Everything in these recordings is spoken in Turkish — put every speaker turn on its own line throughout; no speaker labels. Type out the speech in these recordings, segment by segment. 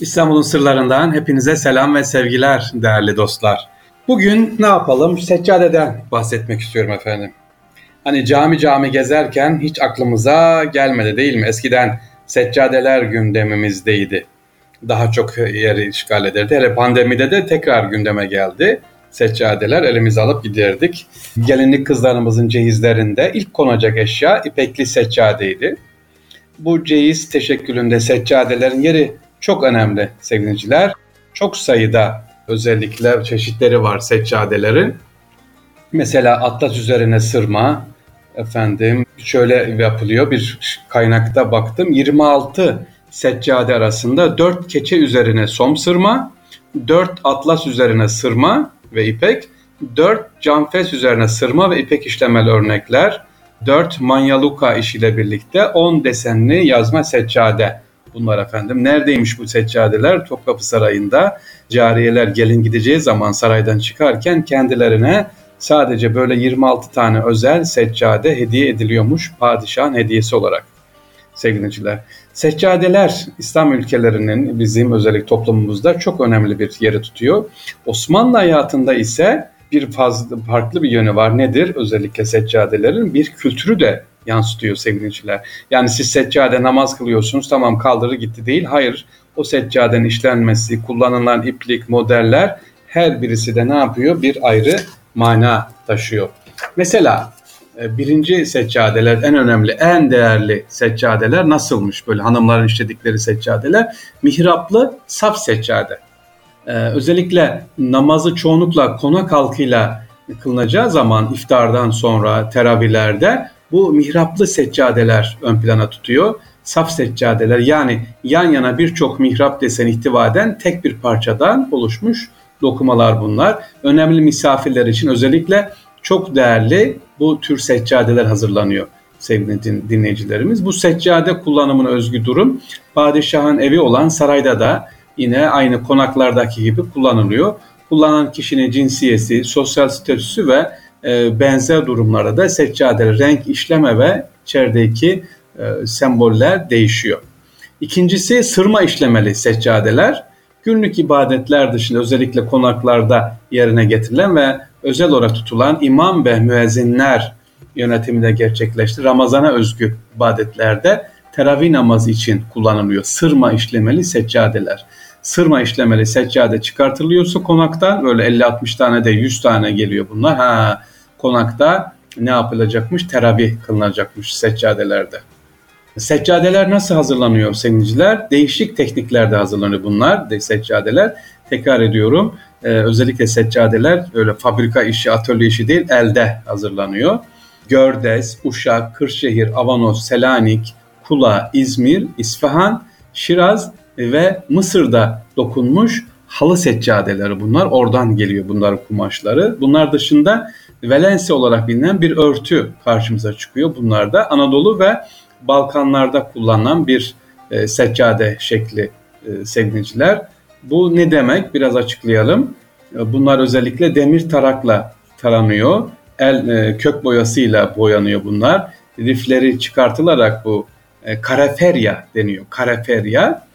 İstanbul'un sırlarından hepinize selam ve sevgiler değerli dostlar. Bugün ne yapalım? Seccadeden bahsetmek istiyorum efendim. Hani cami cami gezerken hiç aklımıza gelmedi değil mi? Eskiden seccadeler gündemimizdeydi. Daha çok yeri işgal ederdi. Hele pandemide de tekrar gündeme geldi. Seccadeler elimize alıp giderdik. Gelinlik kızlarımızın cehizlerinde ilk konacak eşya ipekli seccadeydi. Bu cehiz teşekkülünde seccadelerin yeri çok önemli sevgiliciler. Çok sayıda özellikler, çeşitleri var seccadelerin. Mesela atlas üzerine sırma, efendim şöyle yapılıyor bir kaynakta baktım 26 seccade arasında 4 keçe üzerine som sırma, 4 atlas üzerine sırma ve ipek, 4 canfes üzerine sırma ve ipek işlemeli örnekler, 4 manyaluka işiyle birlikte 10 desenli yazma seccade bunlar efendim. Neredeymiş bu seccadeler? Topkapı Sarayı'nda cariyeler gelin gideceği zaman saraydan çıkarken kendilerine sadece böyle 26 tane özel seccade hediye ediliyormuş padişahın hediyesi olarak sevgiliciler. Seccadeler İslam ülkelerinin bizim özellik toplumumuzda çok önemli bir yeri tutuyor. Osmanlı hayatında ise bir fazla farklı bir yönü var. Nedir? Özellikle seccadelerin bir kültürü de yansıtıyor sevgiliciler. Yani siz seccade namaz kılıyorsunuz tamam kaldırı gitti değil. Hayır o seccadenin işlenmesi, kullanılan iplik, modeller her birisi de ne yapıyor? Bir ayrı mana taşıyor. Mesela e, birinci seccadeler en önemli, en değerli seccadeler nasılmış? Böyle hanımların işledikleri seccadeler. Mihraplı saf seccade. Ee, özellikle namazı çoğunlukla konak halkıyla kılınacağı zaman iftardan sonra teravihlerde bu mihraplı seccadeler ön plana tutuyor. Saf seccadeler yani yan yana birçok mihrap desen ihtiva eden tek bir parçadan oluşmuş dokumalar bunlar. Önemli misafirler için özellikle çok değerli bu tür seccadeler hazırlanıyor sevgili dinleyicilerimiz. Bu seccade kullanımına özgü durum padişahın evi olan sarayda da yine aynı konaklardaki gibi kullanılıyor. Kullanan kişinin cinsiyeti, sosyal statüsü ve e, benzer durumlarda da seccade renk işleme ve içerideki e, semboller değişiyor. İkincisi sırma işlemeli seccadeler. Günlük ibadetler dışında özellikle konaklarda yerine getirilen ve özel olarak tutulan imam ve müezzinler yönetiminde gerçekleşti. Ramazana özgü ibadetlerde teravih namazı için kullanılıyor. Sırma işlemeli seccadeler. Sırma işlemeli seccade çıkartılıyorsa konaktan böyle 50-60 tane de 100 tane geliyor bunlar. Ha, konakta ne yapılacakmış? Teravih kılınacakmış seccadelerde. Seccadeler nasıl hazırlanıyor sevgiliciler? Değişik tekniklerde hazırlanıyor bunlar de seccadeler. Tekrar ediyorum e, özellikle seccadeler öyle fabrika işi, atölye işi değil elde hazırlanıyor. Gördes, Uşak, Kırşehir, Avanos, Selanik, Kula, İzmir, İsfahan, Şiraz ve Mısır'da dokunmuş halı seccadeleri bunlar. Oradan geliyor bunların kumaşları. Bunlar dışında Valencia olarak bilinen bir örtü karşımıza çıkıyor. Bunlar da Anadolu ve Balkanlarda kullanılan bir e, seccade şekli e, sevgiliciler. Bu ne demek? Biraz açıklayalım. E, bunlar özellikle demir tarakla taranıyor. El e, kök boyasıyla boyanıyor bunlar. Rifleri çıkartılarak bu e, kareferya deniyor. Kareferya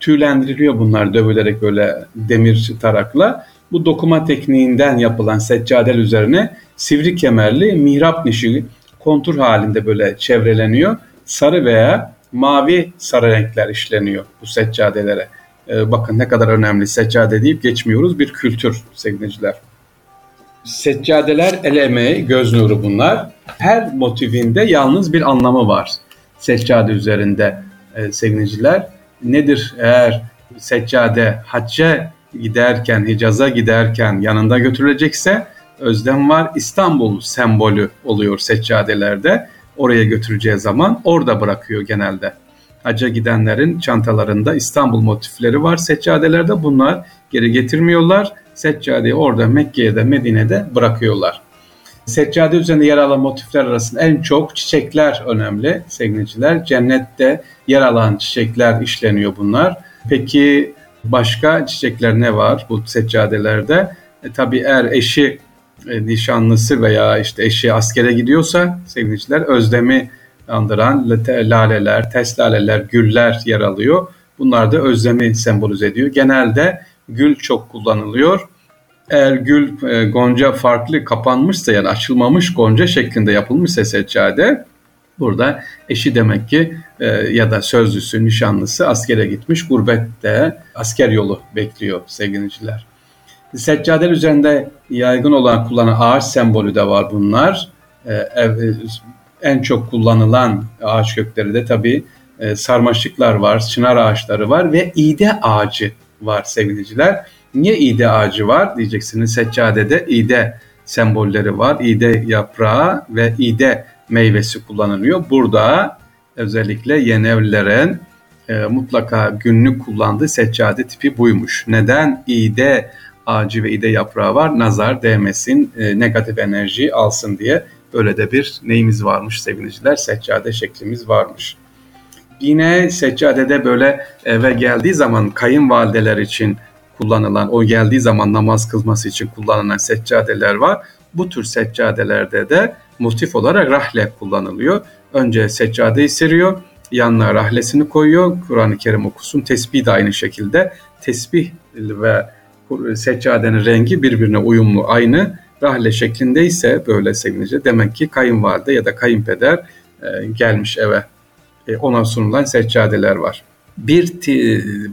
tüylendiriliyor bunlar dövülerek böyle demir tarakla. Bu dokuma tekniğinden yapılan seccadel üzerine sivri kemerli mihrap nişi kontur halinde böyle çevreleniyor. Sarı veya mavi sarı renkler işleniyor bu seccadelere. Ee, bakın ne kadar önemli seccade deyip geçmiyoruz bir kültür sevgiliciler. Seccadeler el emeği, göz nuru bunlar. Her motivinde yalnız bir anlamı var. Seccade üzerinde e, sevgiliciler. Nedir eğer seccade hacca giderken, Hicaz'a giderken yanında götürülecekse özlem var. İstanbul sembolü oluyor seccadelerde. Oraya götüreceği zaman orada bırakıyor genelde. Hacca gidenlerin çantalarında İstanbul motifleri var seccadelerde. Bunlar geri getirmiyorlar. Seccadeyi orada Mekke'de, Medine'de bırakıyorlar. Seccade üzerinde yer alan motifler arasında en çok çiçekler önemli sevgiliciler. Cennette yer alan çiçekler işleniyor bunlar. Peki başka çiçekler ne var bu seccadelerde? E, tabii eğer eşi e, nişanlısı veya işte eşi askere gidiyorsa sevgiliciler özlemi andıran laleler, tes laleler, güller yer alıyor. Bunlar da özlemi sembolize ediyor. Genelde gül çok kullanılıyor. Eğer gül e, gonca farklı kapanmışsa yani açılmamış gonca şeklinde yapılmışsa seccade burada eşi demek ki e, ya da sözlüsü, nişanlısı askere gitmiş gurbette asker yolu bekliyor sevgiliciler. Seccadeler üzerinde yaygın olan kullanan ağaç sembolü de var bunlar. E, en çok kullanılan ağaç kökleri de tabii e, sarmaşıklar var, çınar ağaçları var ve iğde ağacı var sevgiliciler. Niye iğde ağacı var diyeceksiniz. Seccadede iğde sembolleri var. İğde yaprağı ve iğde meyvesi kullanılıyor. Burada özellikle yeni evlilerin e, mutlaka günlük kullandığı seccade tipi buymuş. Neden iğde ağacı ve iğde yaprağı var? Nazar değmesin, e, negatif enerji alsın diye böyle de bir neyimiz varmış sevgiliciler. Seccade şeklimiz varmış. Yine seccadede böyle eve geldiği zaman kayınvalideler için kullanılan, o geldiği zaman namaz kılması için kullanılan seccadeler var. Bu tür seccadelerde de motif olarak rahle kullanılıyor. Önce seccadeyi seriyor, yanına rahlesini koyuyor. Kur'an-ı Kerim okusun. Tesbih de aynı şekilde. Tesbih ve seccadenin rengi birbirine uyumlu, aynı. Rahle şeklinde ise böyle sevinince demek ki kayınvalide ya da kayınpeder e, gelmiş eve. E, ona sunulan seccadeler var bir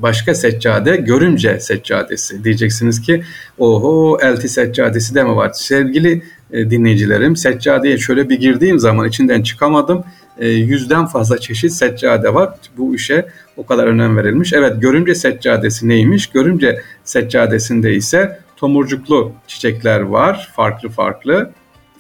başka seccade görümce seccadesi. Diyeceksiniz ki oho elti seccadesi de mi var? Sevgili e, dinleyicilerim seccadeye şöyle bir girdiğim zaman içinden çıkamadım. E, yüzden fazla çeşit seccade var. Bu işe o kadar önem verilmiş. Evet görümce seccadesi neymiş? Görümce seccadesinde ise tomurcuklu çiçekler var. Farklı farklı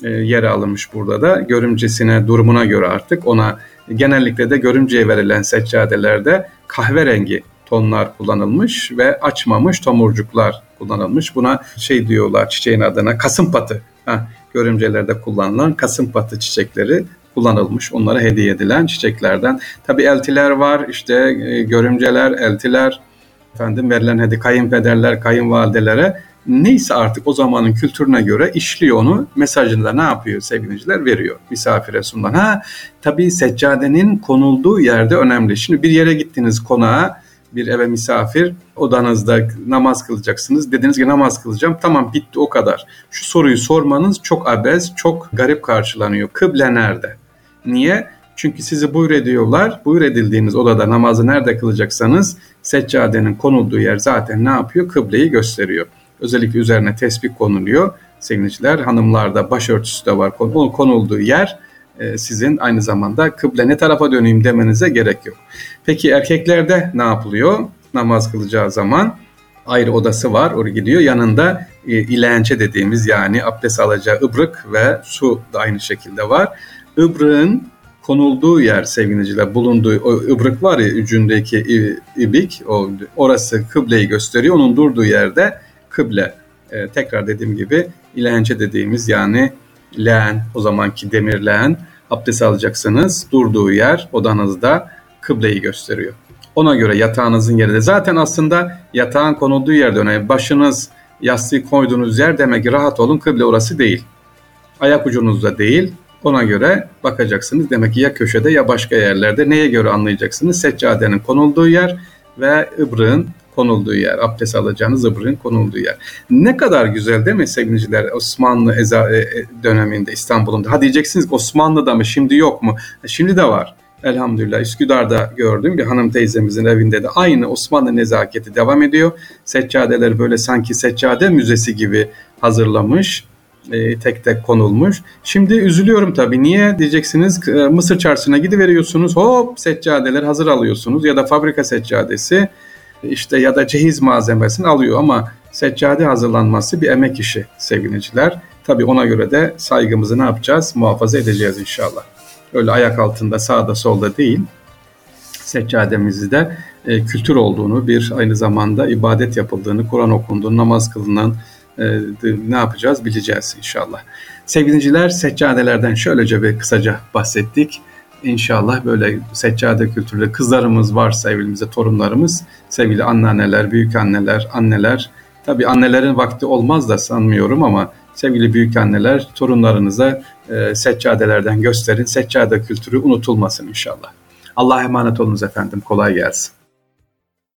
e, yer alınmış burada da. Görümcesine, durumuna göre artık ona genellikle de görümceye verilen seccadelerde kahverengi tonlar kullanılmış ve açmamış tomurcuklar kullanılmış. Buna şey diyorlar çiçeğin adına kasımpatı. Ha, görümcelerde kullanılan kasımpatı çiçekleri kullanılmış. Onlara hediye edilen çiçeklerden. Tabi eltiler var, işte e, görümceler, eltiler, efendim verilen hediye kayınpederler, kayınvalidelere neyse artık o zamanın kültürüne göre işliyor onu. Mesajını da ne yapıyor sevgiliciler? Veriyor misafire sunulan. Ha tabii seccadenin konulduğu yerde önemli. Şimdi bir yere gittiniz konağa bir eve misafir odanızda namaz kılacaksınız. Dediniz ki namaz kılacağım. Tamam bitti o kadar. Şu soruyu sormanız çok abez, çok garip karşılanıyor. Kıble nerede? Niye? Çünkü sizi buyur ediyorlar. Buyur edildiğiniz odada namazı nerede kılacaksanız seccadenin konulduğu yer zaten ne yapıyor? Kıbleyi gösteriyor. Özellikle üzerine tesbih konuluyor. Sevgiliciler hanımlarda başörtüsü de var. O konulduğu yer e, sizin aynı zamanda kıble ne tarafa döneyim demenize gerek yok. Peki erkeklerde ne yapılıyor? Namaz kılacağı zaman ayrı odası var. Oraya gidiyor. Yanında e, ilençe dediğimiz yani abdest alacağı ıbrık ve su da aynı şekilde var. Ibrığın konulduğu yer sevgiliciler bulunduğu o ıbrık var ya ucundaki ibik orası kıbleyi gösteriyor. Onun durduğu yerde kıble. E, tekrar dediğim gibi ilence dediğimiz yani leğen o zamanki demir leğen abdest alacaksınız durduğu yer odanızda kıbleyi gösteriyor. Ona göre yatağınızın yeri de zaten aslında yatağın konulduğu yerde önemli. Başınız yastığı koyduğunuz yer demek ki rahat olun kıble orası değil. Ayak ucunuzda değil. Ona göre bakacaksınız. Demek ki ya köşede ya başka yerlerde. Neye göre anlayacaksınız? Seccadenin konulduğu yer ve ıbrığın konulduğu yer, abdest alacağınız zıbrın konulduğu yer. Ne kadar güzel değil mi sevgiliciler Osmanlı e, e, döneminde İstanbul'un. Ha diyeceksiniz Osmanlı'da mı şimdi yok mu? Şimdi de var. Elhamdülillah Üsküdar'da gördüm bir hanım teyzemizin evinde de aynı Osmanlı nezaketi devam ediyor. Seccadeler böyle sanki seccade müzesi gibi hazırlamış. E, tek tek konulmuş. Şimdi üzülüyorum tabii. Niye diyeceksiniz? Mısır çarşısına gidiveriyorsunuz. Hop seccadeler hazır alıyorsunuz ya da fabrika seccadesi işte ya da cehiz malzemesini alıyor ama seccade hazırlanması bir emek işi sevgiliciler. Tabii ona göre de saygımızı ne yapacağız? Muhafaza edeceğiz inşallah. Öyle ayak altında sağda solda değil. Seccademizde de e, kültür olduğunu, bir aynı zamanda ibadet yapıldığını, Kur'an okunduğunu, namaz kılınan e, ne yapacağız bileceğiz inşallah. Sevgiliciler seccadelerden şöylece bir kısaca bahsettik. İnşallah böyle seccade kültürde kızlarımız varsa evimizde torunlarımız, sevgili anneanneler, büyük anneler. Tabii annelerin vakti olmaz da sanmıyorum ama sevgili büyük anneler torunlarınıza e, seccadelerden gösterin. Seccade kültürü unutulmasın inşallah. Allah'a emanet olunuz efendim. Kolay gelsin.